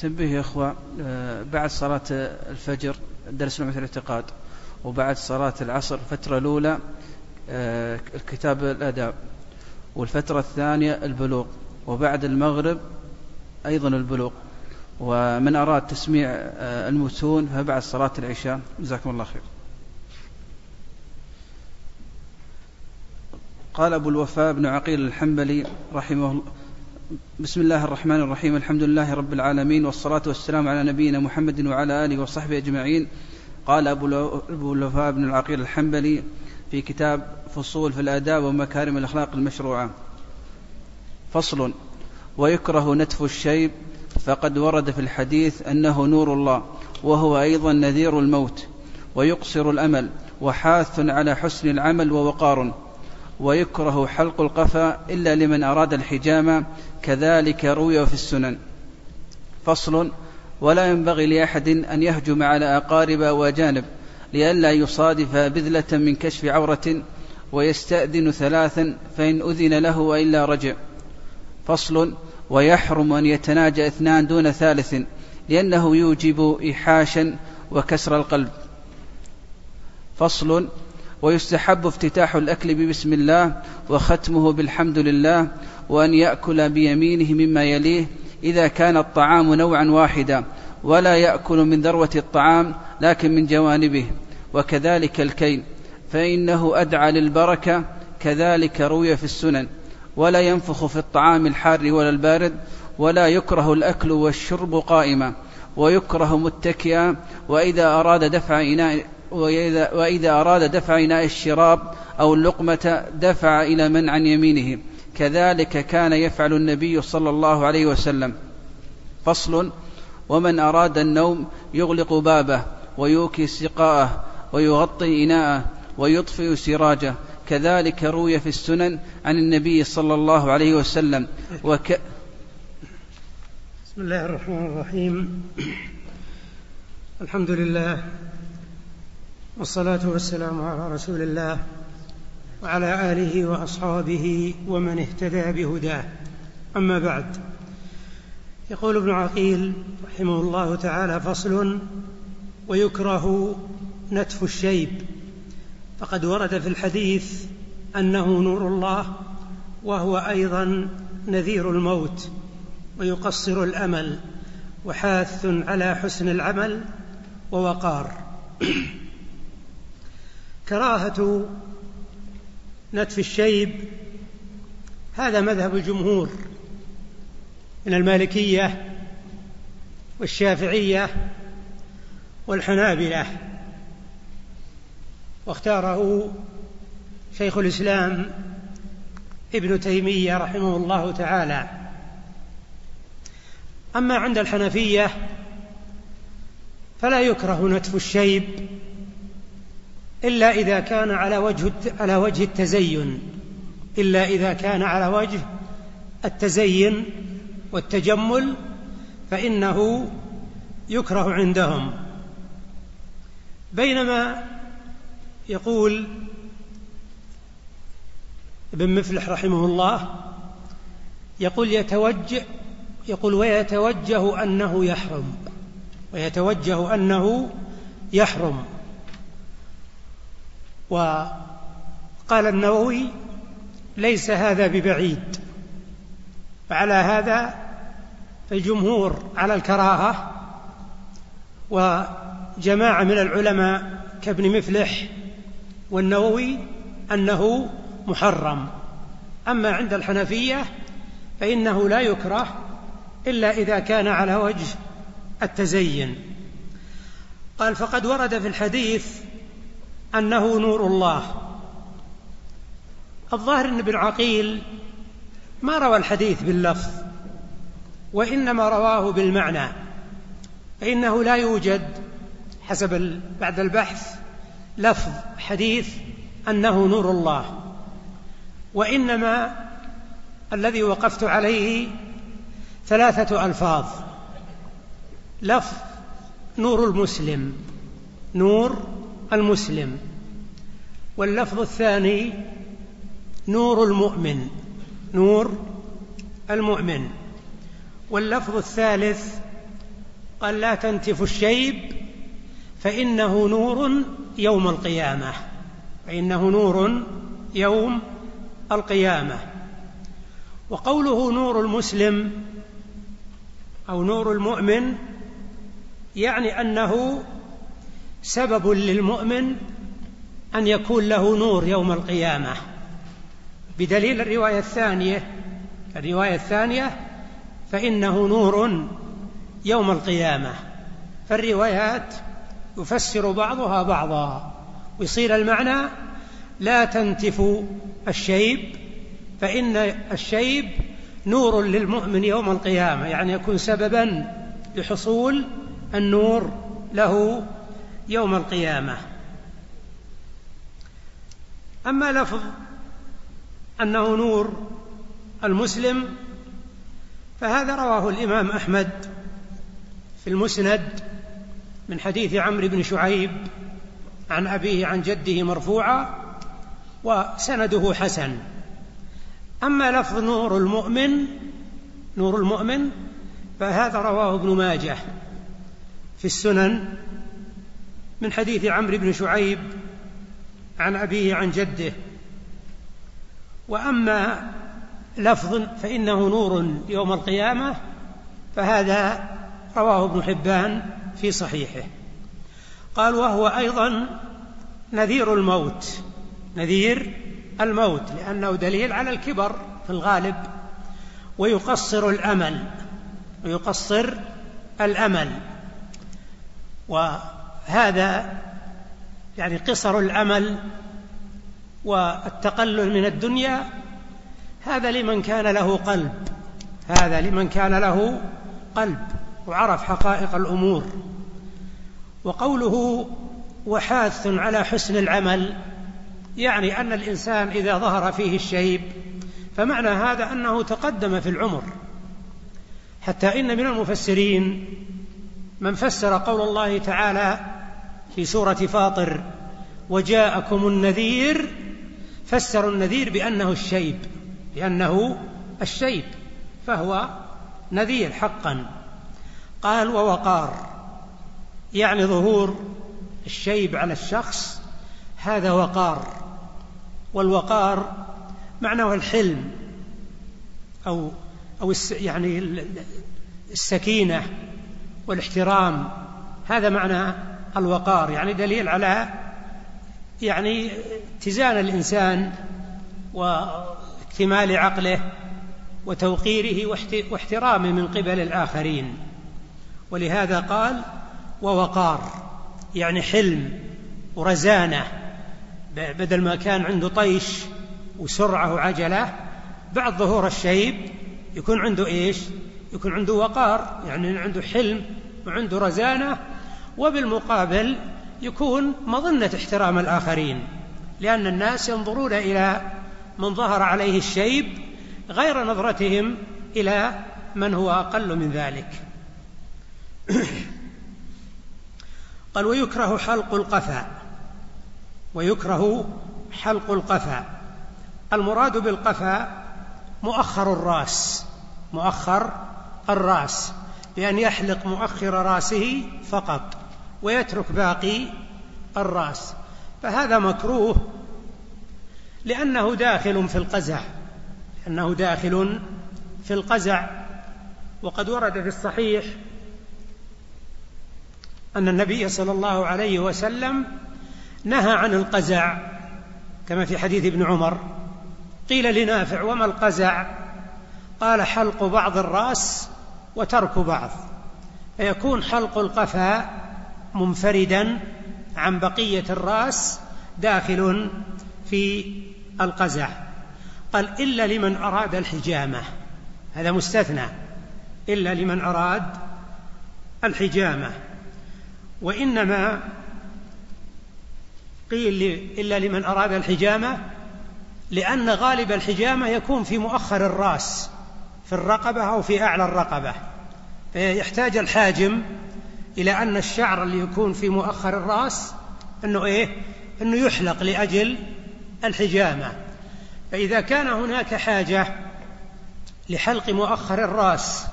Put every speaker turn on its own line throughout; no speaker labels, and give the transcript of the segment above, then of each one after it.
تنبيه يا أخوة آه، بعد صلاة الفجر درس لغة الاعتقاد وبعد صلاة العصر الفترة الأولى آه، الكتاب الأداب والفترة الثانية البلوغ وبعد المغرب أيضا البلوغ. ومن أراد تسميع آه، المتون فبعد صلاة العشاء. جزاكم الله خير. قال أبو الوفاء بن عقيل الحنبلي رحمه الله بسم الله الرحمن الرحيم الحمد لله رب العالمين والصلاة والسلام على نبينا محمد وعلى آله وصحبه أجمعين. قال أبو الوفاء بن العقيل الحنبلي في كتاب فصول في الآداب ومكارم الأخلاق المشروعة. فصل ويكره نتف الشيب فقد ورد في الحديث أنه نور الله وهو أيضا نذير الموت ويقصر الأمل وحاث على حسن العمل ووقار. ويكره حلق القفا إلا لمن أراد الحجامة كذلك روي في السنن. فصل ولا ينبغي لأحد أن يهجم على أقارب وأجانب لئلا يصادف بذلة من كشف عورة ويستأذن ثلاثا فإن أذن له وإلا رجع. فصل ويحرم أن يتناجى اثنان دون ثالث لأنه يوجب إيحاشا وكسر القلب. فصل ويستحب افتتاح الأكل ببسم الله وختمه بالحمد لله وأن يأكل بيمينه مما يليه إذا كان الطعام نوعا واحدا ولا يأكل من ذروة الطعام لكن من جوانبه. وكذلك الكيل فإنه أدعى للبركة كذلك روي في السنن. ولا ينفخ في الطعام الحار ولا البارد ولا يكره الأكل والشرب قائما. ويكره متكئا وإذا أراد دفع إناء وإذا, وإذا أراد دفع إناء الشراب أو اللقمة دفع إلى من عن يمينه. كذلك كان يفعل النبي صلى الله عليه وسلم. فصل ومن أراد النوم يغلق بابه ويوكي سقاءه ويغطي إناءه ويطفئ سراجه. كذلك روي في السنن عن النبي صلى الله عليه وسلم. وك
بسم الله الرحمن الرحيم. الحمد لله والصلاة والسلام على رسول الله. وعلى آله وأصحابه ومن اهتدى بهداه. أما بعد يقول ابن عقيل رحمه الله تعالى فصل ويكره نتف الشيب. فقد ورد في الحديث أنه نور الله وهو أيضا نذير الموت ويقصر الأمل وحاث على حسن العمل ووقار. كراهة نتف الشيب هذا مذهب الجمهور من المالكية والشافعية والحنابلة. واختاره شيخ الإسلام ابن تيمية رحمه الله تعالى. أما عند الحنفية فلا يكره نتف الشيب إلا إذا كان على وجه على وجه التزين. إلا إذا كان على وجه التزين والتجمل فإنه يكره عندهم. بينما يقول ابن مفلح رحمه الله يقول يتوجه يقول ويتوجه أنه يحرم ويتوجه أنه يحرم. وقال النووي ليس هذا ببعيد فعلى هذا فالجمهور على الكراهة وجماعة من العلماء كابن مفلح والنووي أنه محرم. أما عند الحنفية فإنه لا يكره إلا إذا كان على وجه التزين. قال فقد ورد في الحديث أنه نور الله. الظاهر أن ابن عقيل ما روى الحديث باللفظ وإنما رواه بالمعنى فإنه لا يوجد حسب بعد البحث لفظ حديث أنه نور الله. وإنما الذي وقفت عليه ثلاثة ألفاظ. لفظ نور المسلم نور المسلم. واللفظ الثاني نور المؤمن نور المؤمن. واللفظ الثالث قال لا تنتف الشيب فإنه نور يوم القيامة. فإنه نور يوم القيامة. وقوله نور المسلم أو نور المؤمن يعني أنه سبب للمؤمن أن يكون له نور يوم القيامة. بدليل الرواية الثانية الرواية الثانية فإنه نور يوم القيامة. فالروايات يفسر بعضها بعضا ويصير المعنى لا تنتف الشيب فإن الشيب نور للمؤمن يوم القيامة يعني يكون سببا لحصول النور له يوم القيامة. أما لفظ أنه نور المسلم فهذا رواه الإمام أحمد في المسند من حديث عمرو بن شعيب عن أبيه عن جده مرفوعا وسنده حسن. أما لفظ نور المؤمن نور المؤمن فهذا رواه ابن ماجه في السنن من حديث عمرو بن شعيب عن أبيه عن جده. وأما لفظ فإنه نور يوم القيامة فهذا رواه ابن حبان في صحيحه. قال وهو أيضا نذير الموت نذير الموت لأنه دليل على الكبر في الغالب ويقصر الأمل ويقصر الأمل. وهذا يعني قصر الأمل والتقلل من الدنيا هذا لمن كان له قلب هذا لمن كان له قلب وعرف حقائق الأمور. وقوله وحاث على حسن العمل يعني أن الإنسان إذا ظهر فيه الشيب فمعنى هذا أنه تقدم في العمر. حتى إن من المفسرين من فسر قول الله تعالى في سورة فاطر وجاءكم النذير فسروا النذير بأنه الشيب بأنه الشيب فهو نذير حقا. قال ووقار يعني ظهور الشيب على الشخص هذا وقار. والوقار معناه الحلم أو أو يعني السكينة. والاحترام. هذا معنى الوقار يعني دليل على يعني اتزان الإنسان واكتمال عقله وتوقيره واحترامه من قبل الآخرين. ولهذا قال ووقار يعني حلم ورزانة. بدل ما كان عنده طيش وسرعة وعجلة بعد ظهور الشيب يكون عنده إيش؟ يكون عنده وقار يعني عنده حلم وعنده رزانة وبالمقابل يكون مظنة احترام الآخرين لأن الناس ينظرون إلى من ظهر عليه الشيب غير نظرتهم إلى من هو أقل من ذلك. قال ويكره حلق القفا ويكره حلق القفا المراد بالقفا مؤخر الرأس مؤخر الرأس. بأن يحلق مؤخر رأسه فقط ويترك باقي الرأس. فهذا مكروه لأنه داخل في القزع لأنه داخل في القزع. وقد ورد في الصحيح أن النبي صلى الله عليه وسلم نهى عن القزع كما في حديث ابن عمر. قيل لنافع وما القزع؟ قال حلق بعض الرأس وترك بعض فيكون حلق القفا منفردا عن بقية الرأس داخل في القزع. قال إلا لمن أراد الحجامة. هذا مستثنى. إلا لمن أراد الحجامة. وإنما قيل إلا لمن أراد الحجامة لأن غالب الحجامة يكون في مؤخر الرأس. في الرقبة أو في أعلى الرقبة. فيحتاج الحاجم إلى أن الشعر اللي يكون في مؤخر الرأس أنه إيه؟ أنه يحلق لأجل الحجامة. فإذا كان هناك حاجة لحلق مؤخر الرأس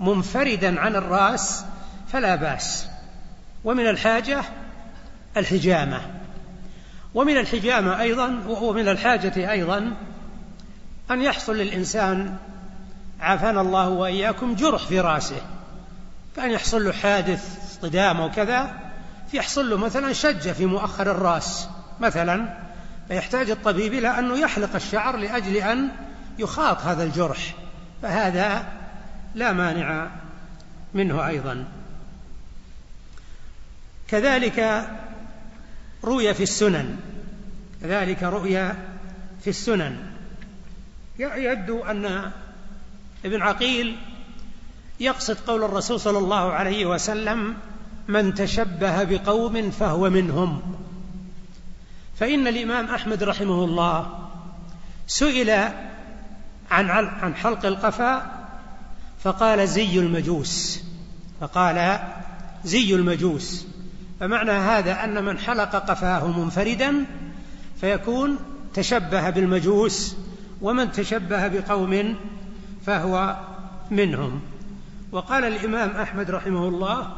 منفردا عن الرأس فلا بأس. ومن الحاجة الحجامة. ومن الحجامة أيضا ومن الحاجة أيضا أن يحصل للإنسان عافانا الله وإياكم جرح في رأسه. كان يحصل له حادث اصطدام وكذا يحصل له مثلا شجة في مؤخر الرأس مثلا فيحتاج الطبيب إلى أنه يحلق الشعر لأجل أن يخاط هذا الجرح. فهذا لا مانع منه أيضا. كذلك روي في السنن. كذلك رؤيا في السنن. يبدو أن ابن عقيل يقصد قول الرسول صلى الله عليه وسلم من تشبه بقوم فهو منهم. فإن الإمام أحمد رحمه الله سئل عن عن حلق القفا فقال زي المجوس. فقال زي المجوس. فمعنى هذا أن من حلق قفاه منفردا فيكون تشبه بالمجوس ومن تشبه بقوم فهو منهم. وقال الإمام أحمد رحمه الله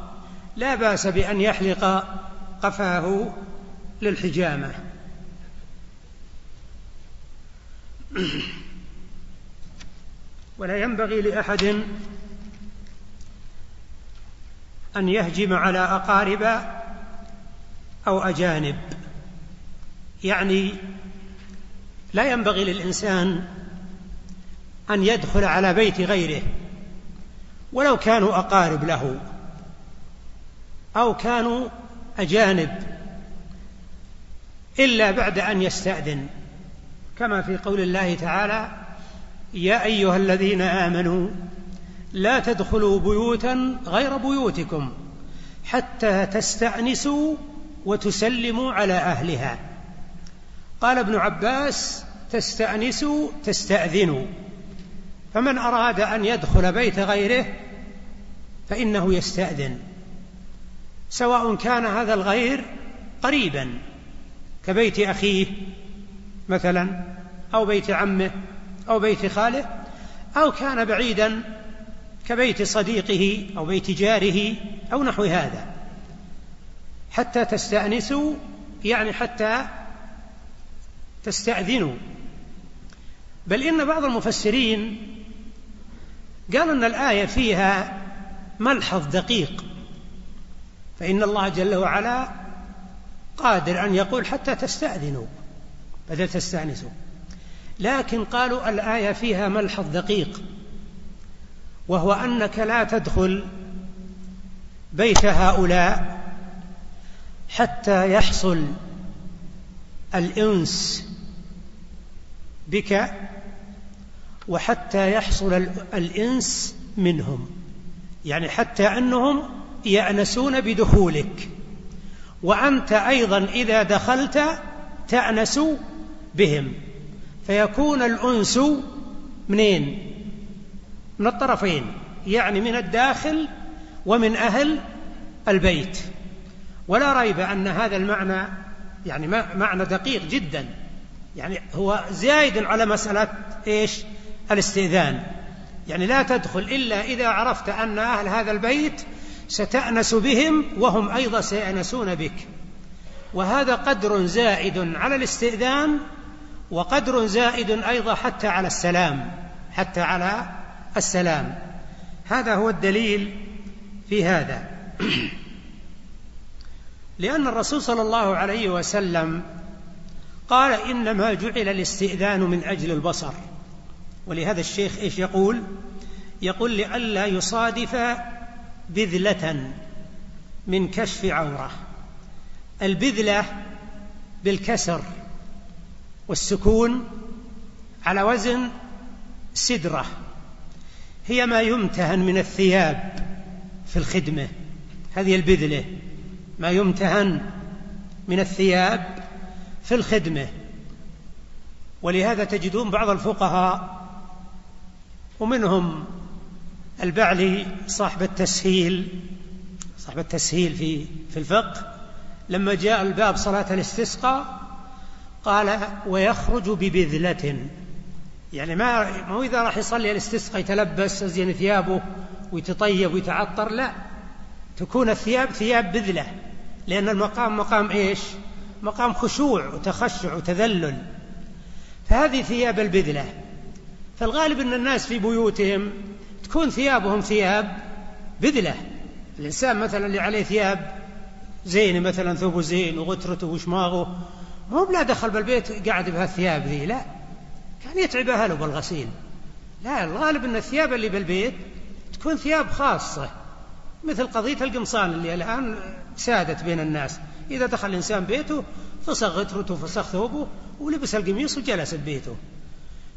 لا بأس بأن يحلق قفاه للحجامة. ولا ينبغي لأحد أن يهجم على أقارب أو أجانب. يعني لا ينبغي للإنسان أن يدخل على بيت غيره ولو كانوا أقارب له أو كانوا أجانب إلا بعد أن يستأذن. كما في قول الله تعالى يا أيها الذين آمنوا لا تدخلوا بيوتا غير بيوتكم حتى تستأنسوا وتسلموا على أهلها. قال ابن عباس تستأنسوا تستأذنوا. فمن أراد أن يدخل بيت غيره فإنه يستأذن. سواء كان هذا الغير قريبا كبيت أخيه مثلا أو بيت عمه أو بيت خاله أو كان بعيدا كبيت صديقه أو بيت جاره أو نحو هذا. حتى تستأنسوا يعني حتى تستأذنوا. بل إن بعض المفسرين قال أن الآية فيها ملحظ دقيق فإن الله جل وعلا قادر أن يقول حتى تستأذنوا بدل تستأنسوا. لكن قالوا الآية فيها ملحظ دقيق وهو أنك لا تدخل بيت هؤلاء حتى يحصل الإنس بك وحتى يحصل الإنس منهم. يعني حتى أنهم يأنسون بدخولك. وأنت أيضا إذا دخلت تأنس بهم. فيكون الأنس منين؟ من الطرفين. يعني من الداخل ومن أهل البيت. ولا ريب أن هذا المعنى يعني معنى دقيق جدا. يعني هو زايد على مسألة إيش؟ الاستئذان. يعني لا تدخل إلا إذا عرفت أن أهل هذا البيت ستأنس بهم وهم أيضا سيأنسون بك. وهذا قدر زائد على الاستئذان وقدر زائد أيضا حتى على السلام حتى على السلام. هذا هو الدليل في هذا. لأن الرسول صلى الله عليه وسلم قال إنما جعل الاستئذان من أجل البصر. ولهذا الشيخ إيش يقول؟ يقول لئلا يصادف بذلة من كشف عورة. البذلة بالكسر والسكون على وزن سدرة. هي ما يمتهن من الثياب في الخدمة. هذه البذلة. ما يمتهن من الثياب في الخدمة. ولهذا تجدون بعض الفقهاء ومنهم البعلي صاحب التسهيل صاحب التسهيل في في الفقه. لما جاء الباب صلاة الاستسقاء قال ويخرج ببذلة. يعني ما مو إذا راح يصلي الاستسقاء يتلبس يزين ثيابه ويتطيب ويتعطر؟ لا. تكون الثياب ثياب بذلة. لأن المقام مقام إيش؟ مقام خشوع وتخشع وتذلل. فهذه ثياب البذلة. فالغالب أن الناس في بيوتهم تكون ثيابهم ثياب بذلة. الإنسان مثلا اللي عليه ثياب زين مثلا ثوبه زين وغترته وشماغه مو بلا دخل بالبيت قاعد بهالثياب ذي لا. كان يتعب أهله بالغسيل. لا الغالب أن الثياب اللي بالبيت تكون ثياب خاصة مثل قضية القمصان اللي الآن سادت بين الناس. إذا دخل الإنسان بيته فسخ غترته فسخ ثوبه ولبس القميص وجلس ببيته.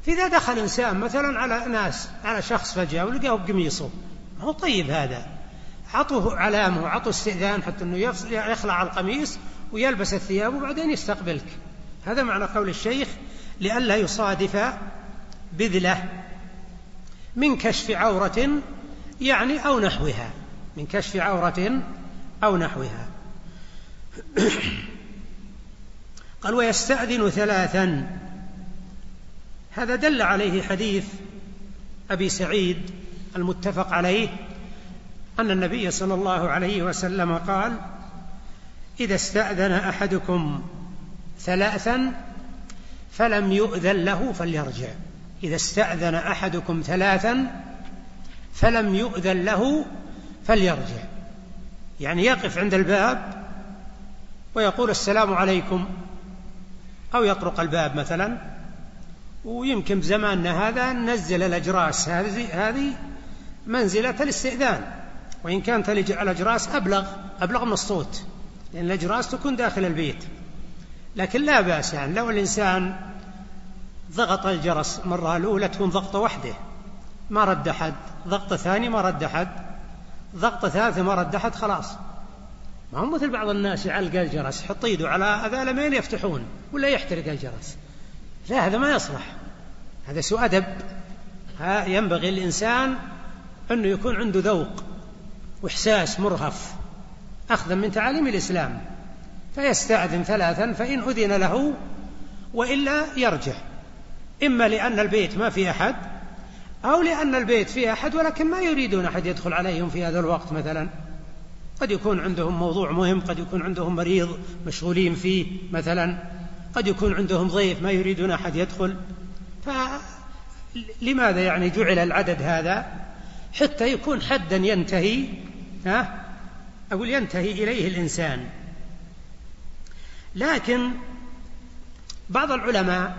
فإذا دخل إنسان مثلا على ناس على شخص فجأة ولقاه بقميصه ما هو طيب هذا. عطوه علامه وعطوه استئذان حتى أنه يخلع القميص ويلبس الثياب وبعدين يستقبلك. هذا معنى قول الشيخ لئلا يصادف بذلة من كشف عورة يعني أو نحوها. من كشف عورة أو نحوها. قال ويستأذن ثلاثا. هذا دل عليه حديث أبي سعيد المتفق عليه أن النبي صلى الله عليه وسلم قال إذا استأذن أحدكم ثلاثا فلم يؤذن له فليرجع. إذا استأذن أحدكم ثلاثا فلم يؤذن له فليرجع. يعني يقف عند الباب ويقول السلام عليكم أو يطرق الباب مثلا ويمكن بزماننا هذا ننزل الأجراس. هذه هذه منزلة الاستئذان. وإن كانت الأجراس أبلغ أبلغ من الصوت. لأن الأجراس تكون داخل البيت. لكن لا بأس يعني لو الإنسان ضغط الجرس مرة الأولى تكون ضغطة واحدة ما رد أحد. ضغطة ثانية ما رد أحد. ضغطة ثالثة ما رد أحد خلاص. ما هو مثل بعض الناس يعلق الجرس يحط يده على هذا لمين يفتحون؟ ولا يحترق الجرس. لا هذا ما يصلح. هذا سوء أدب. ينبغي الإنسان أنه يكون عنده ذوق وإحساس مرهف أخذا من تعاليم الإسلام. فيستأذن ثلاثا فإن أذن له وإلا يرجع. إما لأن البيت ما في أحد أو لأن البيت فيه أحد ولكن ما يريدون أحد يدخل عليهم في هذا الوقت مثلا. قد يكون عندهم موضوع مهم قد يكون عندهم مريض مشغولين فيه مثلا. قد يكون عندهم ضيف ما يريدون أحد يدخل. فلماذا يعني جعل العدد هذا؟ حتى يكون حدا ينتهي ها؟ أقول ينتهي إليه الإنسان. لكن بعض العلماء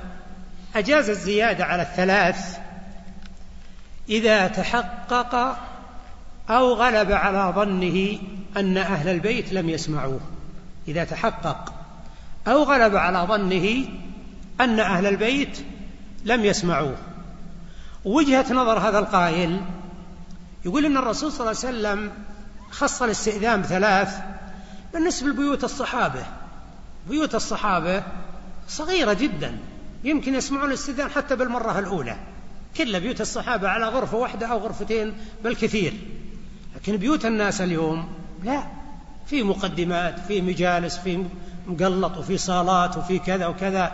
أجاز الزيادة على الثلاث إذا تحقق أو غلب على ظنه أن أهل البيت لم يسمعوه. إذا تحقق. أو غلب على ظنه أن أهل البيت لم يسمعوه. وجهة نظر هذا القائل يقول إن الرسول صلى الله عليه وسلم خص الاستئذان بثلاث بالنسبة لبيوت الصحابة. بيوت الصحابة صغيرة جدا يمكن يسمعون الاستئذان حتى بالمرة الأولى. كل بيوت الصحابة على غرفة واحدة أو غرفتين بالكثير. لكن بيوت الناس اليوم لا في مقدمات في مجالس في مقلط وفي صالات وفي كذا وكذا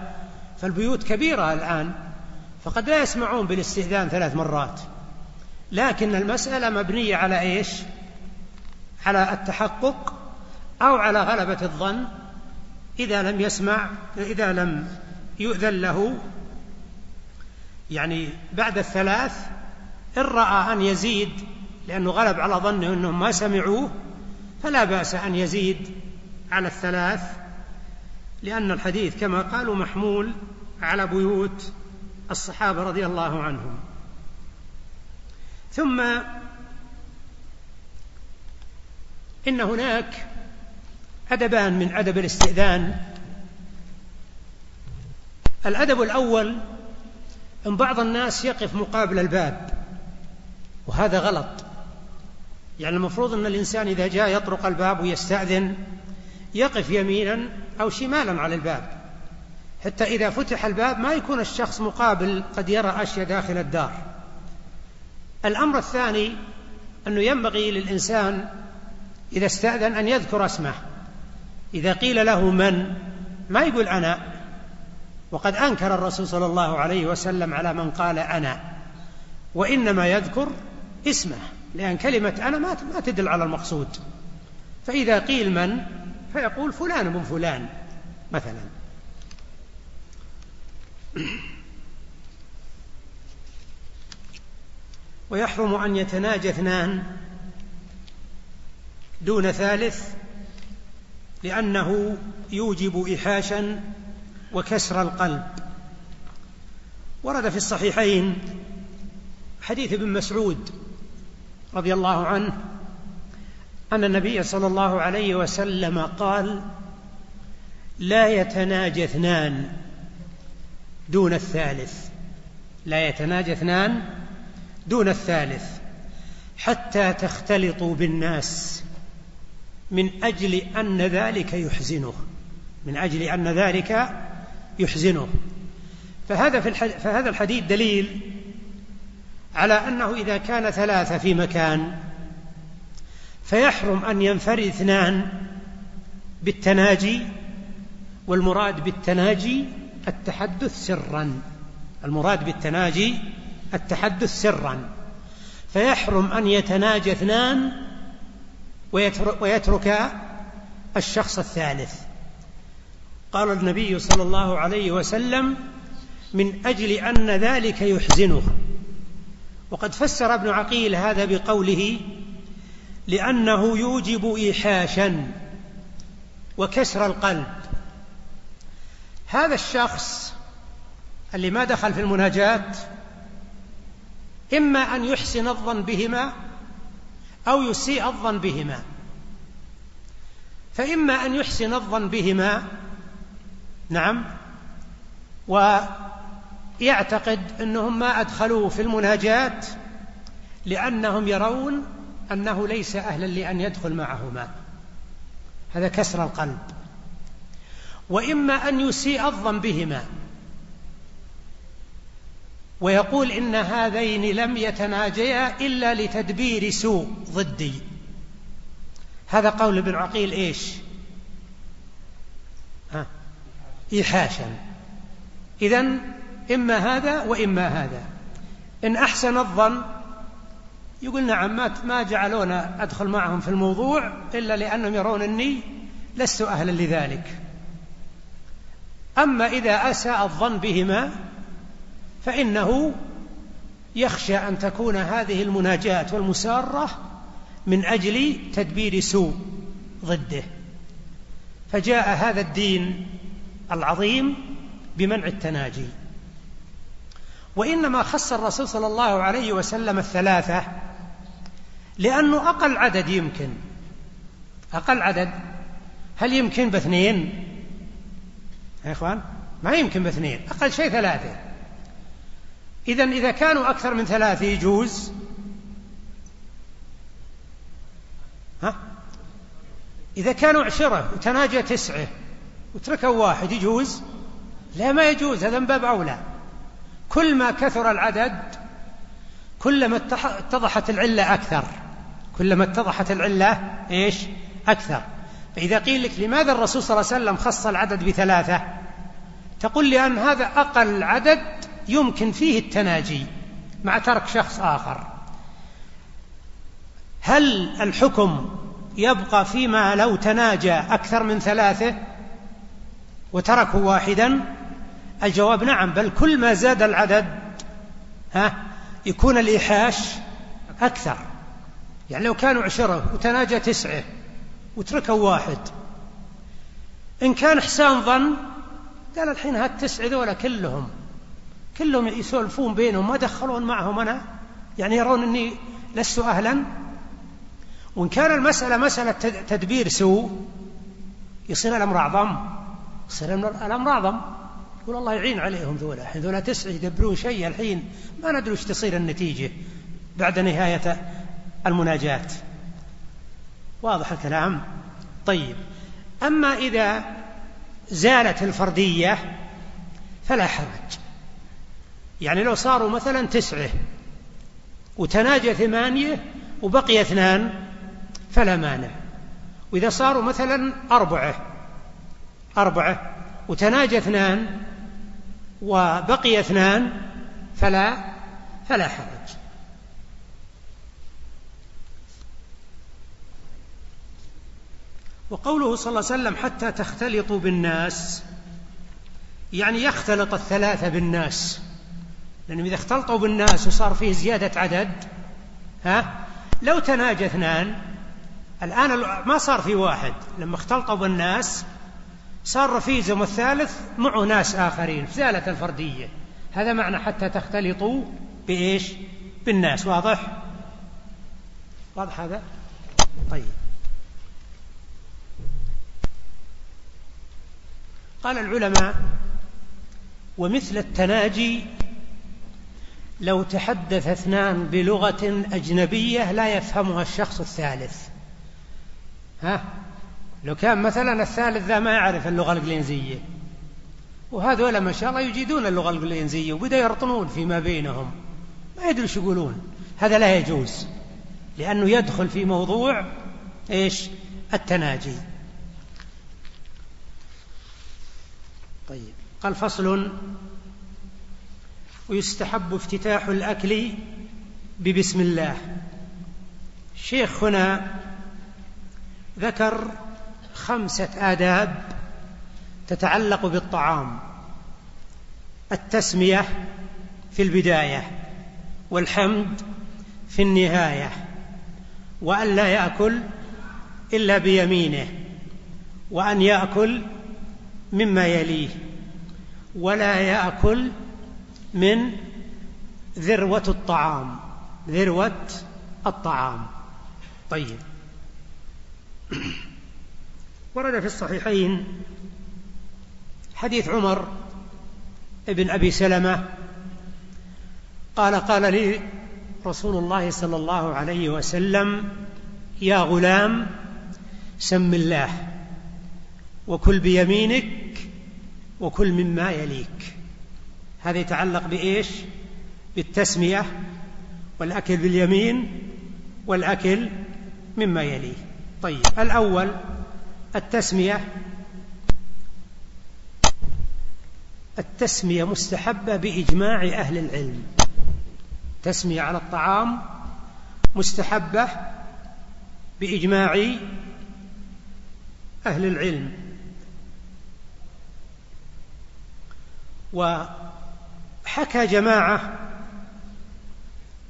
فالبيوت كبيرة الآن فقد لا يسمعون بالاستئذان ثلاث مرات. لكن المسألة مبنية على إيش؟ على التحقق أو على غلبة الظن. إذا لم يسمع إذا لم يؤذن له يعني بعد الثلاث إن رأى أن يزيد لأنه غلب على ظنه أنهم ما سمعوه فلا بأس أن يزيد على الثلاث. لأن الحديث كما قالوا محمول على بيوت الصحابة رضي الله عنهم. ثم إن هناك أدبان من أدب الاستئذان. الأدب الأول أن بعض الناس يقف مقابل الباب وهذا غلط. يعني المفروض أن الإنسان إذا جاء يطرق الباب ويستأذن يقف يمينا أو شمالا على الباب. حتى إذا فتح الباب ما يكون الشخص مقابل قد يرى أشياء داخل الدار. الأمر الثاني أنه ينبغي للإنسان إذا استأذن أن يذكر اسمه. إذا قيل له من ما يقول أنا. وقد أنكر الرسول صلى الله عليه وسلم على من قال أنا. وإنما يذكر اسمه لأن كلمة أنا ما تدل على المقصود. فإذا قيل من فيقول فلان بن فلان مثلا. ويحرم أن يتناجى اثنان دون ثالث لأنه يوجب إيحاشا وكسر القلب. ورد في الصحيحين حديث ابن مسعود رضي الله عنه أن النبي صلى الله عليه وسلم قال لا يتناجى اثنان دون الثالث. لا يتناجى اثنان دون الثالث حتى تختلطوا بالناس من أجل أن ذلك يحزنه من أجل أن ذلك يحزنه. فهذا في فهذا الحديث دليل على أنه إذا كان ثلاثة في مكان فيحرم أن ينفرد اثنان بالتناجي والمراد بالتناجي التحدث سرا. المراد بالتناجي التحدث سرا. فيحرم أن يتناجى اثنان ويترك الشخص الثالث. قال النبي صلى الله عليه وسلم من أجل أن ذلك يحزنه. وقد فسر ابن عقيل هذا بقوله لأنه يوجب إيحاشا وكسر القلب. هذا الشخص اللي ما دخل في المناجاة إما أن يحسن الظن بهما أو يسيء الظن بهما. فإما أن يحسن الظن بهما نعم ويعتقد أنهم ما أدخلوه في المناجاة لأنهم يرون أنه ليس أهلا لأن يدخل معهما. هذا كسر القلب. وإما أن يسيء الظن بهما. ويقول إن هذين لم يتناجيا إلا لتدبير سوء ضدي. هذا قول ابن عقيل إيش؟ ها؟ إيحاشا. إذن إما هذا وإما هذا. إن أحسن الظن يقول نعم ما ما جعلونا أدخل معهم في الموضوع إلا لأنهم يرون أني لست أهلا لذلك. أما إذا أساء الظن بهما فإنه يخشى أن تكون هذه المناجاة والمسارة من أجل تدبير سوء ضده. فجاء هذا الدين العظيم بمنع التناجي. وإنما خص الرسول صلى الله عليه وسلم الثلاثة لأنه أقل عدد يمكن. أقل عدد. هل يمكن باثنين؟ يا إخوان ما يمكن باثنين. أقل شيء ثلاثة. إذا إذا كانوا أكثر من ثلاثة يجوز. ها؟ إذا كانوا عشرة وتناجى تسعة وتركوا واحد يجوز؟ لا ما يجوز. هذا من باب أولى. كل ما كثر العدد كلما اتضحت العلة أكثر. كلما اتضحت العلة إيش؟ أكثر. فإذا قيل لك لماذا الرسول صلى الله عليه وسلم خص العدد بثلاثة؟ تقول لأن هذا أقل عدد يمكن فيه التناجي مع ترك شخص آخر. هل الحكم يبقى فيما لو تناجى أكثر من ثلاثة وتركوا واحدا؟ الجواب نعم بل كل ما زاد العدد ها يكون الإيحاش أكثر. يعني لو كانوا عشرة وتناجى تسعة وتركوا واحد. إن كان إحسان ظن قال الحين هالتسعة ذولا كلهم. كلهم يسولفون بينهم ما دخلون معهم أنا. يعني يرون أني لست أهلا. وإن كان المسألة مسألة تدبير سوء يصير الأمر أعظم. يصير الأمر أعظم. يقول الله يعين عليهم ذولا. الحين ذولا تسعة يدبرون شيء الحين. ما ندري وش تصير النتيجة بعد نهاية المناجاة. واضح الكلام؟ طيب. أما إذا زالت الفردية فلا حرج. يعني لو صاروا مثلا تسعة وتناجى ثمانية وبقي اثنان فلا مانع. وإذا صاروا مثلا أربعة أربعة وتناجى اثنان وبقي اثنان فلا فلا حرج. وقوله صلى الله عليه وسلم حتى تختلطوا بالناس يعني يختلط الثلاثة بالناس. لأنهم إذا اختلطوا بالناس وصار فيه زيادة عدد ها لو تناجى اثنان الآن ما صار في واحد. لما اختلطوا بالناس صار رفيزهم الثالث معه ناس آخرين زالت الفردية. هذا معنى حتى تختلطوا بإيش؟ بالناس واضح؟ واضح هذا؟ طيب. قال العلماء ومثل التناجي لو تحدث اثنان بلغة أجنبية لا يفهمها الشخص الثالث. ها؟ لو كان مثلا الثالث ذا ما يعرف اللغة الإنجليزية. وهذول ما شاء الله يجيدون اللغة الإنجليزية وبدأ يرطنون فيما بينهم. ما يدري شو يقولون. هذا لا يجوز لأنه يدخل في موضوع إيش؟ التناجي. طيب. قال فصل. ويستحب افتتاح الأكل ببسم الله. الشيخ هنا ذكر خمسة آداب تتعلق بالطعام. التسمية في البداية والحمد في النهاية وأن لا يأكل إلا بيمينه وأن يأكل مما يليه ولا يأكل من ذروة الطعام ذروة الطعام. طيب. ورد في الصحيحين حديث عمر بن أبي سلمة قال قال لي رسول الله صلى الله عليه وسلم يا غلام سم الله وكل بيمينك وكل مما يليك. هذا يتعلق بإيش؟ بالتسمية والأكل باليمين والأكل مما يليه. طيب الأول التسمية. التسمية مستحبة بإجماع أهل العلم. تسمية على الطعام مستحبة بإجماع أهل العلم. وحكى جماعة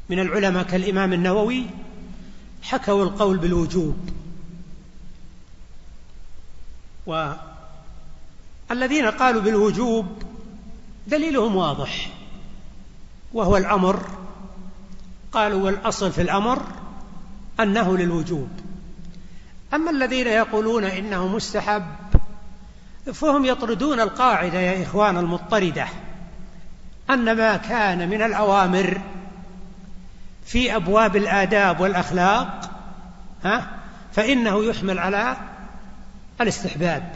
من العلماء كالإمام النووي حكوا القول بالوجوب. والذين قالوا بالوجوب دليلهم واضح وهو الأمر. قالوا والأصل في الأمر أنه للوجوب. أما الذين يقولون إنه مستحب فهم يطردون القاعدة يا إخوان المضطردة أن ما كان من الأوامر في أبواب الآداب والأخلاق ها فإنه يحمل على الاستحباب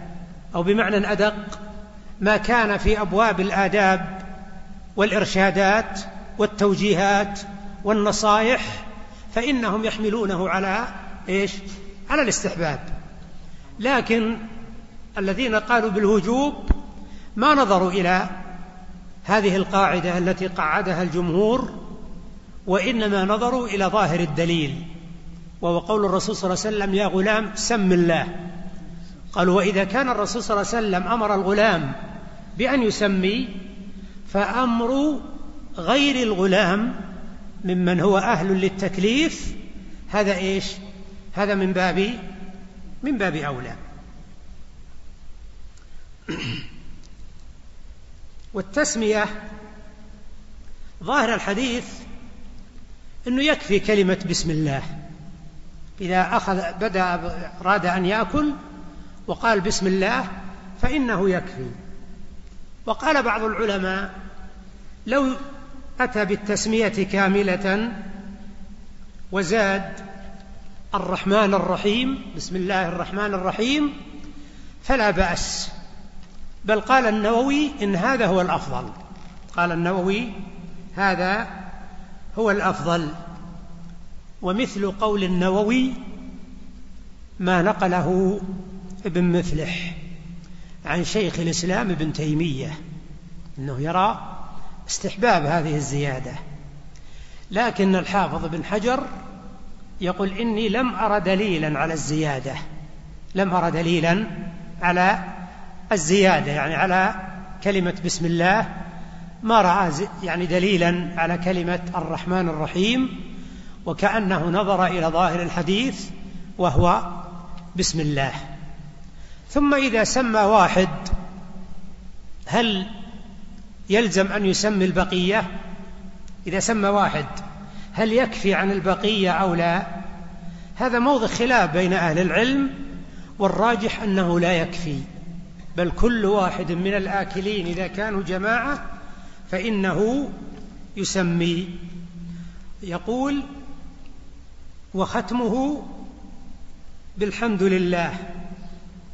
أو بمعنى أدق ما كان في أبواب الآداب والإرشادات والتوجيهات والنصائح فإنهم يحملونه على إيش؟ على الاستحباب لكن الذين قالوا بالوجوب ما نظروا إلى هذه القاعدة التي قعدها الجمهور وإنما نظروا إلى ظاهر الدليل وهو قول الرسول صلى الله عليه وسلم يا غلام سم الله. قالوا وإذا كان الرسول صلى الله عليه وسلم أمر الغلام بأن يسمي فأمر غير الغلام ممن هو أهل للتكليف. هذا إيش؟ هذا من باب من باب أولى. والتسمية ظاهر الحديث أنه يكفي كلمة بسم الله. إذا أخذ بدأ أراد أن يأكل وقال بسم الله فإنه يكفي. وقال بعض العلماء لو أتى بالتسمية كاملة وزاد الرحمن الرحيم بسم الله الرحمن الرحيم فلا بأس. بل قال النووي إن هذا هو الأفضل. قال النووي هذا هو الأفضل. ومثل قول النووي ما نقله ابن مفلح عن شيخ الإسلام ابن تيمية أنه يرى استحباب هذه الزيادة. لكن الحافظ بن حجر يقول إني لم أرى دليلا على الزيادة لم أرى دليلا على الزيادة يعني على كلمة بسم الله ما رأى يعني دليلا على كلمة الرحمن الرحيم وكأنه نظر إلى ظاهر الحديث وهو بسم الله. ثم إذا سمى واحد هل يلزم أن يسمي البقية؟ إذا سمى واحد هل يكفي عن البقية أو لا؟ هذا موضع خلاف بين أهل العلم والراجح أنه لا يكفي. بل كل واحد من الآكلين إذا كانوا جماعة فإنه يسمي. يقول وختمه بالحمد لله.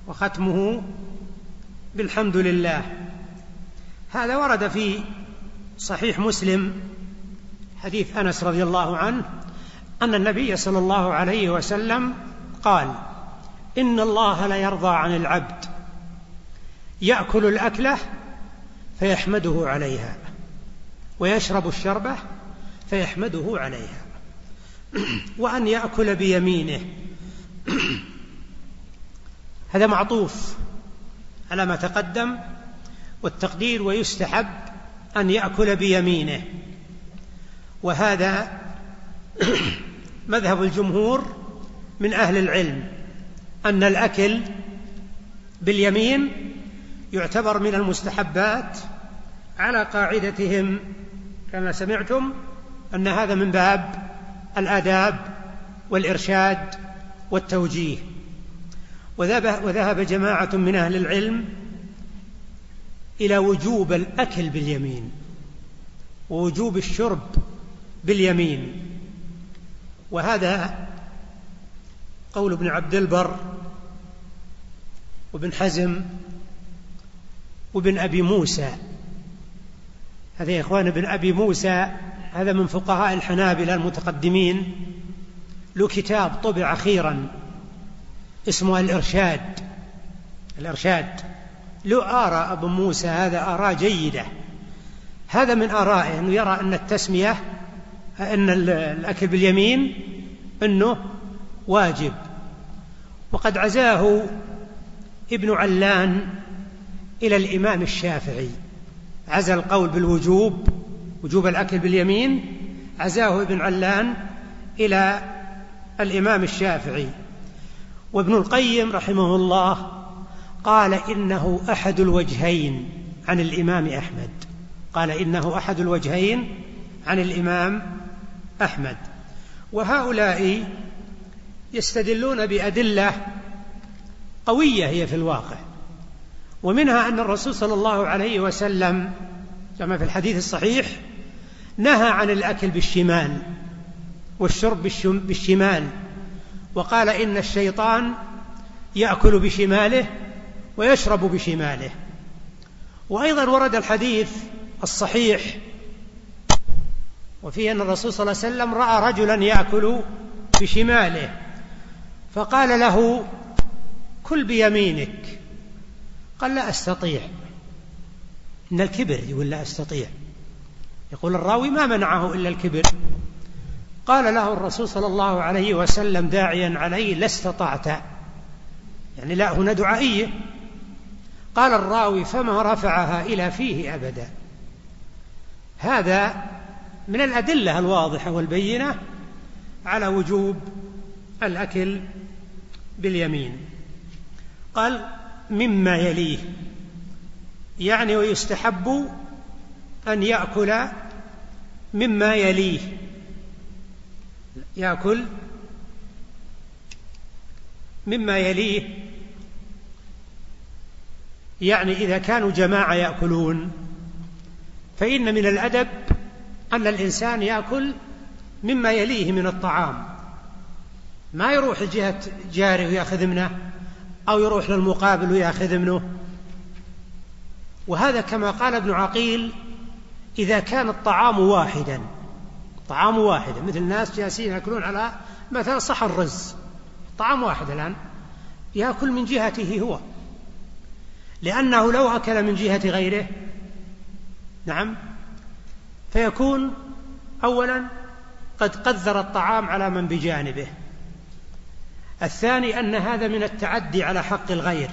وختمه بالحمد لله. هذا ورد في صحيح مسلم حديث أنس رضي الله عنه أن النبي صلى الله عليه وسلم قال إن الله لا يرضى عن العبد. يأكل الأكلة فيحمده عليها ويشرب الشربه فيحمده عليها. وأن يأكل بيمينه هذا معطوف على ما تقدم والتقدير ويستحب أن يأكل بيمينه. وهذا مذهب الجمهور من أهل العلم أن الأكل باليمين يعتبر من المستحبات على قاعدتهم كما سمعتم أن هذا من باب الآداب والإرشاد والتوجيه. وذهب جماعة من أهل العلم إلى وجوب الأكل باليمين ووجوب الشرب باليمين. وهذا قول ابن عبد البر وابن حزم وابن أبي موسى. هذا يا إخوان ابن أبي موسى هذا من فقهاء الحنابلة المتقدمين. له كتاب طبع أخيرا اسمه الإرشاد. الإرشاد. له آراء أبو موسى هذا آراء جيدة. هذا من آرائه أنه يرى أن التسمية أن الأكل باليمين أنه واجب. وقد عزاه ابن علان إلى الإمام الشافعي. عزى القول بالوجوب وجوب الأكل باليمين. عزاه ابن علان إلى الإمام الشافعي. وابن القيم رحمه الله قال إنه أحد الوجهين عن الإمام أحمد. قال إنه أحد الوجهين عن الإمام أحمد. وهؤلاء يستدلون بأدلة قوية هي في الواقع. ومنها أن الرسول صلى الله عليه وسلم كما في الحديث الصحيح نهى عن الأكل بالشمال والشرب بالشمال وقال إن الشيطان يأكل بشماله ويشرب بشماله. وأيضا ورد الحديث الصحيح وفيه أن الرسول صلى الله عليه وسلم رأى رجلا يأكل بشماله فقال له كل بيمينك قال لا أستطيع. إن الكبر يقول لا أستطيع. يقول الراوي ما منعه إلا الكبر. قال له الرسول صلى الله عليه وسلم داعيا عليه لا استطعت. يعني لا هنا دعائية. قال الراوي فما رفعها إلى فيه أبدا. هذا من الأدلة الواضحة والبينة على وجوب الأكل باليمين. قال مما يليه. يعني ويستحب أن يأكل مما يليه. يأكل مما يليه. يعني إذا كانوا جماعة يأكلون فإن من الأدب أن الإنسان يأكل مما يليه من الطعام. ما يروح لجهة جاره ويأخذ منه. أو يروح للمقابل ويأخذ منه. وهذا كما قال ابن عقيل إذا كان الطعام واحدا طعام واحد مثل الناس جالسين يأكلون على مثلا صحن رز طعام واحد الآن يأكل من جهته هو. لأنه لو أكل من جهة غيره نعم فيكون أولا قد قذر الطعام على من بجانبه. الثاني أن هذا من التعدي على حق الغير.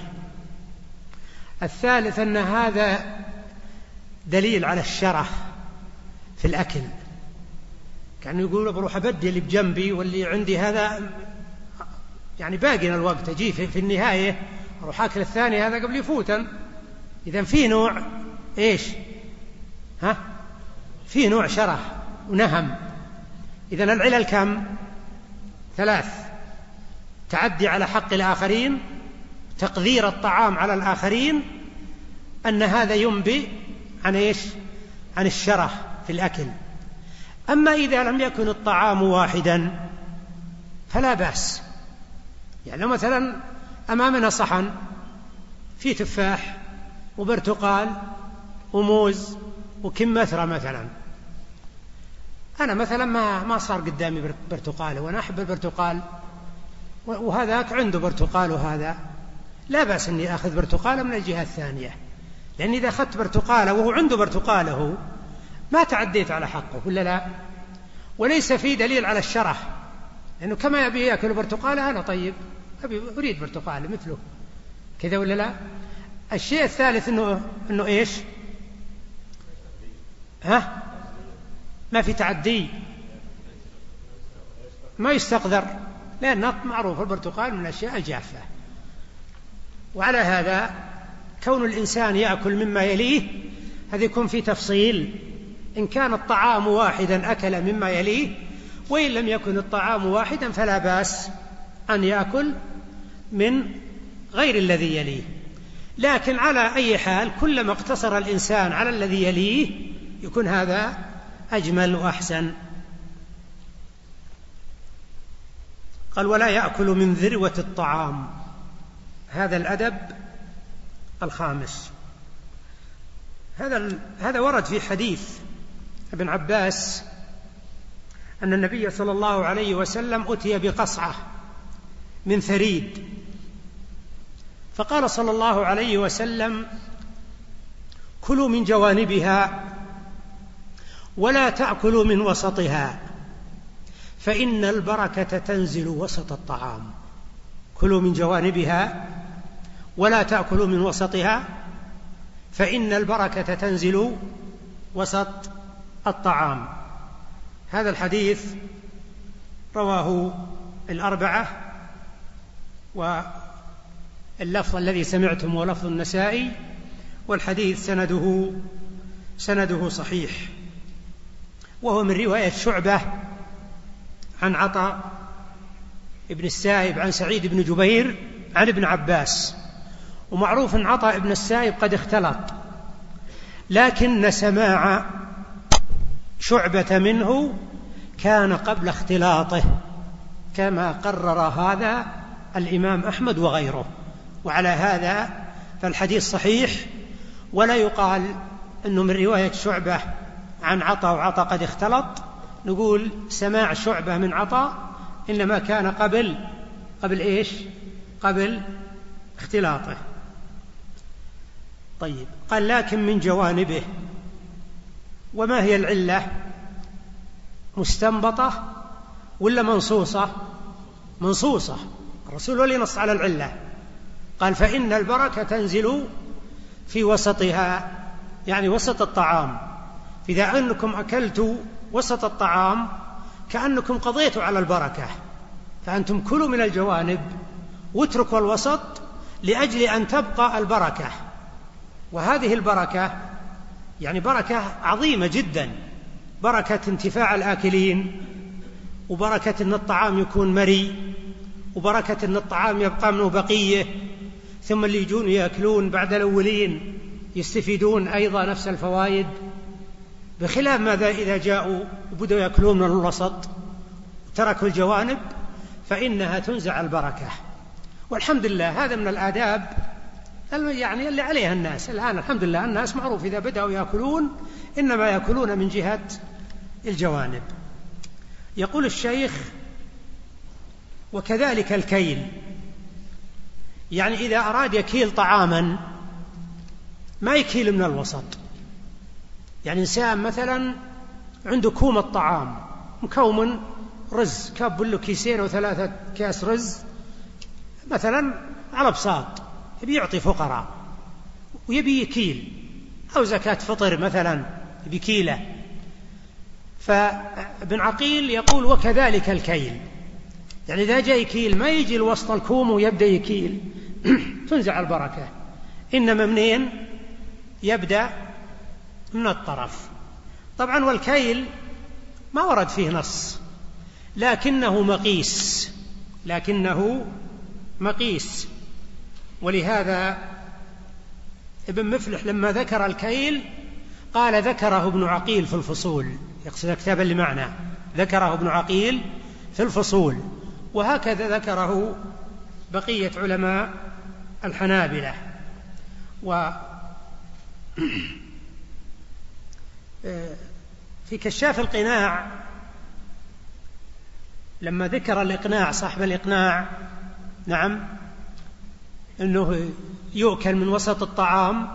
الثالث أن هذا دليل على الشره في الأكل. كان يقول بروح أبدي اللي بجنبي واللي عندي هذا يعني باقي الوقت. أجي في النهاية أروح أكل الثاني هذا قبل يفوتا إذا في نوع إيش؟ ها؟ في نوع شره ونهم. إذا العلل كم؟ ثلاث. تعدي على حق الآخرين تقدير الطعام على الآخرين أن هذا ينبئ عن إيش؟ عن الشره في الأكل. أما إذا لم يكن الطعام واحدا فلا بأس. يعني لو مثلا أمامنا صحن فيه تفاح وبرتقال وموز وكمثرى مثلا. أنا مثلا ما ما صار قدامي برتقال وأنا أحب البرتقال. وهذاك عنده برتقال وهذا. لا بأس أني أخذ برتقالة من الجهة الثانية. لأن إذا أخذت برتقالة وهو عنده برتقاله ما تعديت على حقه ولا لا؟ وليس في دليل على الشرح. لأنه كما يبي يأكل برتقالة أنا طيب. أبي أريد برتقالة مثله. كذا ولا لا؟ الشيء الثالث أنه, إنه إيش؟ ها؟ ما في تعدي. ما يستقذر لأن معروف البرتقال من الأشياء الجافة. وعلى هذا كون الإنسان يأكل مما يليه هذا يكون في تفصيل. إن كان الطعام واحدا أكل مما يليه وإن لم يكن الطعام واحدا فلا بأس أن يأكل من غير الذي يليه. لكن على أي حال كلما اقتصر الإنسان على الذي يليه يكون هذا أجمل وأحسن. قال ولا يأكل من ذروة الطعام. هذا الأدب الخامس. هذا هذا ورد في حديث ابن عباس أن النبي صلى الله عليه وسلم أتي بقصعة من ثريد. فقال صلى الله عليه وسلم كلوا من جوانبها ولا تأكلوا من وسطها. فإن البركة تنزل وسط الطعام. كلوا من جوانبها ولا تأكلوا من وسطها. فإن البركة تنزل وسط الطعام. هذا الحديث رواه الأربعة واللفظ الذي سمعتم هو لفظ النسائي والحديث سنده سنده صحيح. وهو من رواية شعبة عن عطاء ابن السائب عن سعيد بن جبير عن ابن عباس. ومعروف أن عطاء ابن السائب قد اختلط. لكن سماع شعبة منه كان قبل اختلاطه كما قرر هذا الإمام أحمد وغيره. وعلى هذا فالحديث صحيح. ولا يقال أنه من رواية شعبة عن عطاء وعطاء قد اختلط. نقول سماع شعبة من عطاء إنما كان قبل قبل إيش؟ قبل اختلاطه. طيب قال لكن من جوانبه. وما هي العلة؟ مستنبطة ولا منصوصة؟ منصوصة. الرسول ولي نص على العلة. قال فإن البركة تنزل في وسطها يعني وسط الطعام. إذا أنكم أكلتوا وسط الطعام كأنكم قضيتوا على البركة. فأنتم كلوا من الجوانب واتركوا الوسط لأجل أن تبقى البركة. وهذه البركة يعني بركة عظيمة جدا. بركة انتفاع الآكلين وبركة أن الطعام يكون مري وبركة أن الطعام يبقى منه بقية. ثم اللي يجون يأكلون بعد الأولين يستفيدون أيضا نفس الفوائد. بخلاف ماذا إذا جاءوا وبدأوا يأكلون من الوسط تركوا الجوانب فإنها تنزع البركة. والحمد لله هذا من الآداب يعني اللي عليها الناس. الآن الحمد لله الناس معروف إذا بدأوا يأكلون إنما يأكلون من جهة الجوانب. يقول الشيخ وكذلك الكيل. يعني إذا أراد يكيل طعاما ما يكيل من الوسط. يعني إنسان مثلا عنده كوم الطعام مكوم رز كاب له كيسين وثلاثة كاس رز مثلا على بساط يبي يعطي فقراء ويبي يكيل أو زكاة فطر مثلا يبي كيلة. فابن عقيل يقول وكذلك الكيل. يعني إذا جاء يكيل ما يجي الوسط الكوم ويبدأ يكيل. تنزع البركة. إنما منين؟ يبدأ من الطرف. طبعا والكيل ما ورد فيه نص. لكنه مقيس. لكنه مقيس. ولهذا ابن مفلح لما ذكر الكيل قال ذكره ابن عقيل في الفصول. يقصد كتابا لمعنى. ذكره ابن عقيل في الفصول. وهكذا ذكره بقية علماء الحنابلة. و في كشاف القناع لما ذكر الإقناع صاحب الإقناع نعم أنه يؤكل من وسط الطعام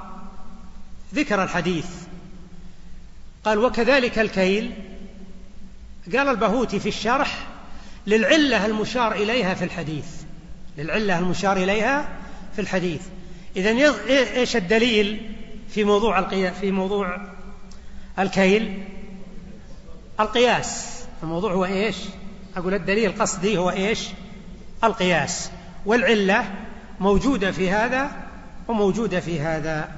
ذكر الحديث. قال وكذلك الكيل. قال البهوتي في الشرح للعلة المشار إليها في الحديث. للعلة المشار إليها في الحديث. إذا إيش الدليل في موضوع في موضوع الكيل القياس. الموضوع هو إيش؟ أقول الدليل القصدي هو إيش؟ القياس. والعلة موجودة في هذا وموجودة في هذا.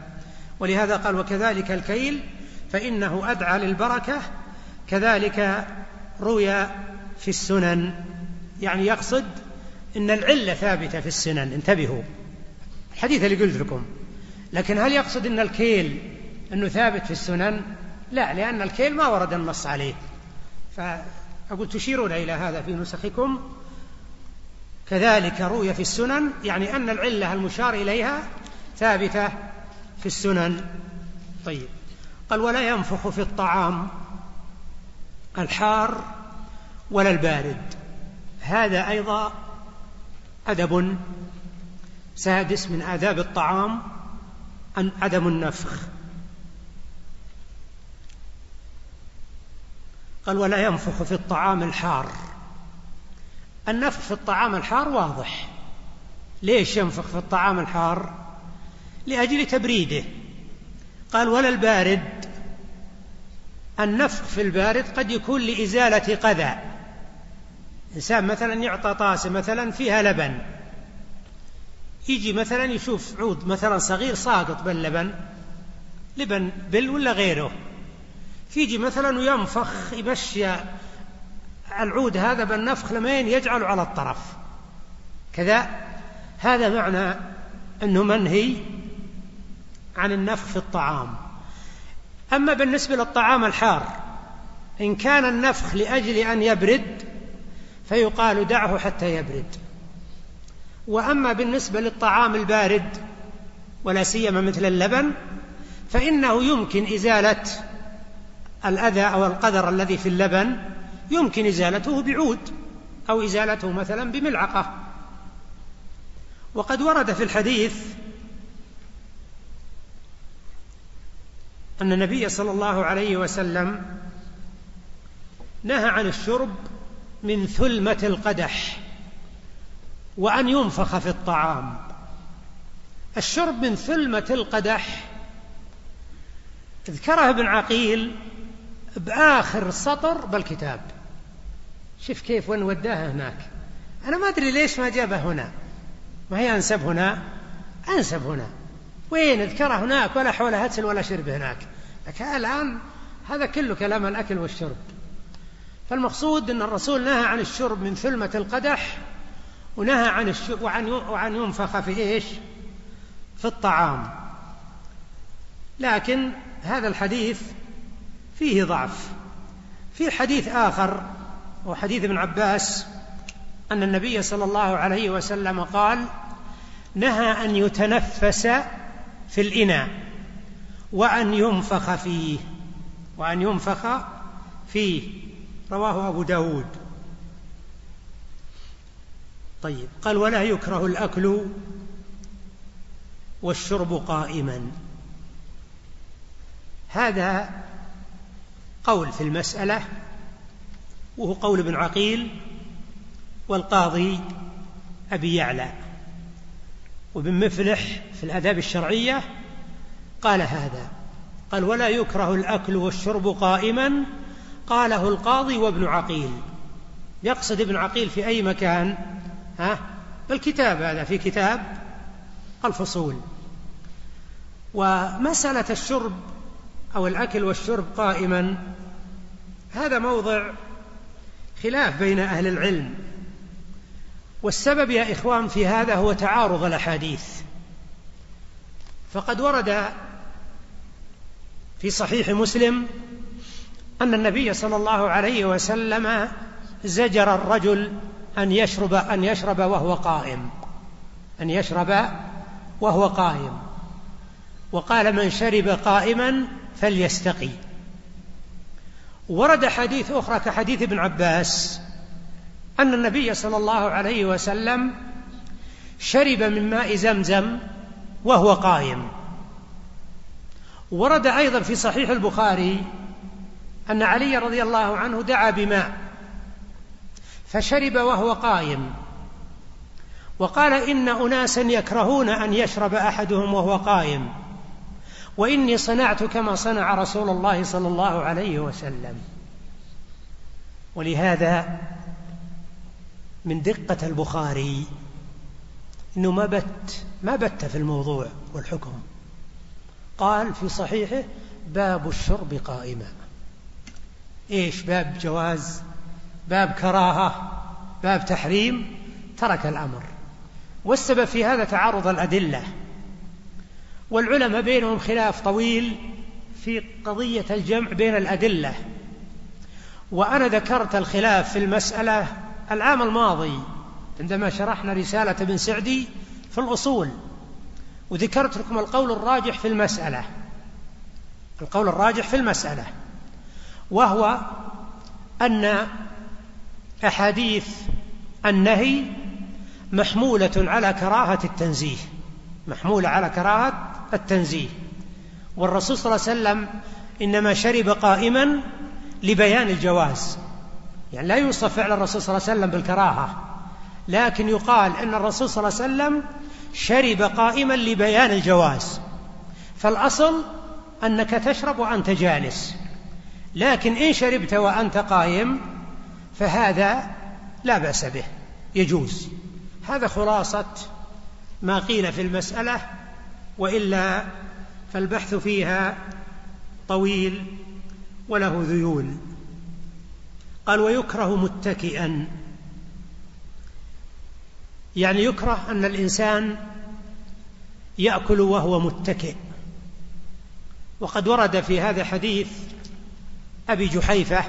ولهذا قال وكذلك الكيل فإنه أدعى للبركة. كذلك روي في السنن. يعني يقصد إن العلة ثابتة في السنن. انتبهوا. الحديث اللي قلت لكم. لكن هل يقصد أن الكيل أنه ثابت في السنن؟ لا لأن الكيل ما ورد النص عليه. فأقول تشيرون إلى هذا في نسخكم. كذلك روي في السنن يعني أن العلة المشار إليها ثابتة في السنن. طيب. قال ولا ينفخ في الطعام الحار ولا البارد. هذا أيضا أدب سادس من آداب الطعام أن عدم النفخ. قال ولا ينفخ في الطعام الحار. النفخ في الطعام الحار واضح. ليش ينفخ في الطعام الحار؟ لأجل تبريده. قال ولا البارد. النفخ في البارد قد يكون لإزالة قذى. إنسان مثلا يعطى طاسة مثلا فيها لبن. يجي مثلا يشوف عود مثلا صغير ساقط باللبن. لبن بل ولا غيره. فيجي مثلا وينفخ يمشي العود هذا بالنفخ لمين يجعله على الطرف. كذا. هذا معنى أنه منهي عن النفخ في الطعام. أما بالنسبة للطعام الحار إن كان النفخ لأجل أن يبرد فيقال دعه حتى يبرد. وأما بالنسبة للطعام البارد ولا سيما مثل اللبن فإنه يمكن إزالة الأذى أو القدر الذي في اللبن يمكن إزالته بعود أو إزالته مثلا بملعقة. وقد ورد في الحديث أن النبي صلى الله عليه وسلم نهى عن الشرب من ثلمة القدح وأن ينفخ في الطعام. الشرب من ثلمة القدح ذكرها ابن عقيل بآخر سطر بالكتاب. شوف كيف وين وداها هناك. أنا ما أدري ليش ما جابه هنا. ما هي أنسب هنا؟ أنسب هنا. وين؟ اذكره هناك ولا حول هتل ولا شرب هناك. لكن الآن هذا كله كلام الأكل والشرب. فالمقصود أن الرسول نهى عن الشرب من ثلمة القدح ونهى عن الشرب وعن وعن ينفخ في إيش؟ في الطعام. لكن هذا الحديث فيه ضعف. في حديث آخر وحديث ابن عباس أن النبي صلى الله عليه وسلم قال نهى أن يتنفس في الإناء وأن ينفخ فيه وأن ينفخ فيه. رواه أبو داود. طيب قال ولا يكره الأكل والشرب قائما. هذا قول في المسألة وهو قول ابن عقيل والقاضي أبي يعلى. وابن مفلح في الآداب الشرعية قال هذا قال ولا يكره الأكل والشرب قائما قاله القاضي وابن عقيل. يقصد ابن عقيل في أي مكان؟ ها؟ الكتاب هذا في كتاب الفصول. ومسألة الشرب أو الأكل والشرب قائما. هذا موضع خلاف بين أهل العلم. والسبب يا إخوان في هذا هو تعارض الأحاديث. فقد ورد في صحيح مسلم أن النبي صلى الله عليه وسلم زجر الرجل أن يشرب أن يشرب وهو قائم. أن يشرب وهو قائم. وقال من شرب قائما فليستقي. ورد حديث أخرى كحديث ابن عباس أن النبي صلى الله عليه وسلم شرب من ماء زمزم وهو قائم. ورد أيضا في صحيح البخاري أن علي رضي الله عنه دعا بماء فشرب وهو قائم. وقال إن أناسا يكرهون أن يشرب أحدهم وهو قائم. وإني صنعت كما صنع رسول الله صلى الله عليه وسلم. ولهذا من دقة البخاري أنه ما بت ما بت في الموضوع والحكم. قال في صحيحه باب الشرب قائما. إيش؟ باب جواز باب كراهة باب تحريم ترك الأمر. والسبب في هذا تعارض الأدلة. والعلماء بينهم خلاف طويل في قضية الجمع بين الأدلة. وأنا ذكرت الخلاف في المسألة العام الماضي عندما شرحنا رسالة ابن سعدي في الأصول وذكرت لكم القول الراجح في المسألة. القول الراجح في المسألة وهو أن أحاديث النهي محمولة على كراهة التنزيه. محموله على كراهة التنزيه. والرسول صلى الله عليه وسلم إنما شرب قائما لبيان الجواز. يعني لا يوصف فعل الرسول صلى الله عليه وسلم بالكراهة لكن يقال إن الرسول صلى الله عليه وسلم شرب قائما لبيان الجواز. فالأصل أنك تشرب وأنت جالس لكن إن شربت وأنت قائم فهذا لا بأس به يجوز. هذا خلاصة ما قيل في المسألة وإلا فالبحث فيها طويل وله ذيول. قال ويكره متكئا. يعني يكره أن الإنسان يأكل وهو متكئ. وقد ورد في هذا حديث أبي جحيفة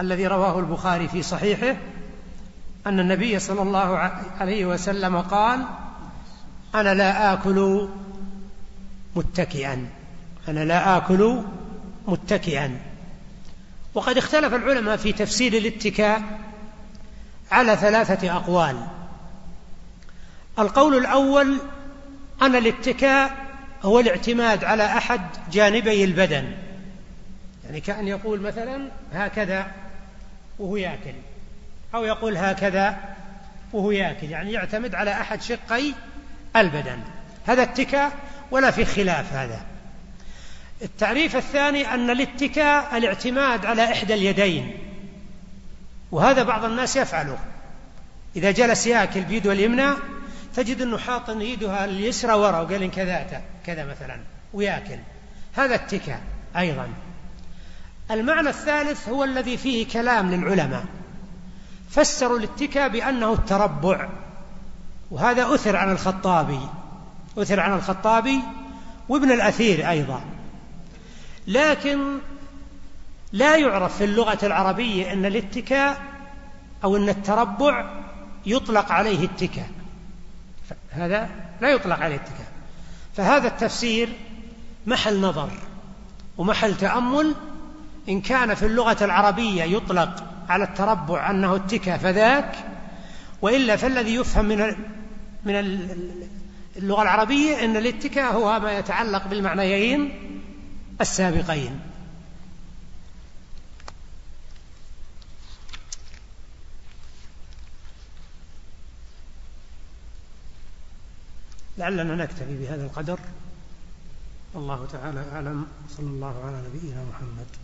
الذي رواه البخاري في صحيحه أن النبي صلى الله عليه وسلم قال أنا لا آكل متكئا. أنا لا آكل متكئا. وقد اختلف العلماء في تفسير الاتكاء على ثلاثة أقوال. القول الأول أن الاتكاء هو الاعتماد على أحد جانبي البدن. يعني كأن يقول مثلا هكذا وهو يأكل أو يقول هكذا وهو يأكل. يعني يعتمد على أحد شقي البدن. هذا اتكاء ولا في خلاف هذا. التعريف الثاني أن الاتكاء الاعتماد على إحدى اليدين. وهذا بعض الناس يفعله. إذا جلس ياكل بيده اليمنى تجد أنه حاط يدها اليسرى وراء وقال إن كذا كذا مثلا ويأكل. هذا اتكاء أيضا. المعنى الثالث هو الذي فيه كلام للعلماء. فسروا الاتكاء بأنه التربع. وهذا أثر عن الخطابي أثر عن الخطابي وابن الأثير أيضا. لكن لا يعرف في اللغة العربية أن الاتكاء أو أن التربع يطلق عليه اتكاء. هذا لا يطلق عليه اتكاء. فهذا التفسير محل نظر ومحل تأمل. إن كان في اللغة العربية يطلق على التربع أنه اتكى فذاك وإلا فالذي يفهم من من اللغة العربية أن الاتكاء هو ما يتعلق بالمعنيين السابقين. لعلنا نكتفي بهذا القدر. والله تعالى أعلم. صلى الله على نبينا محمد.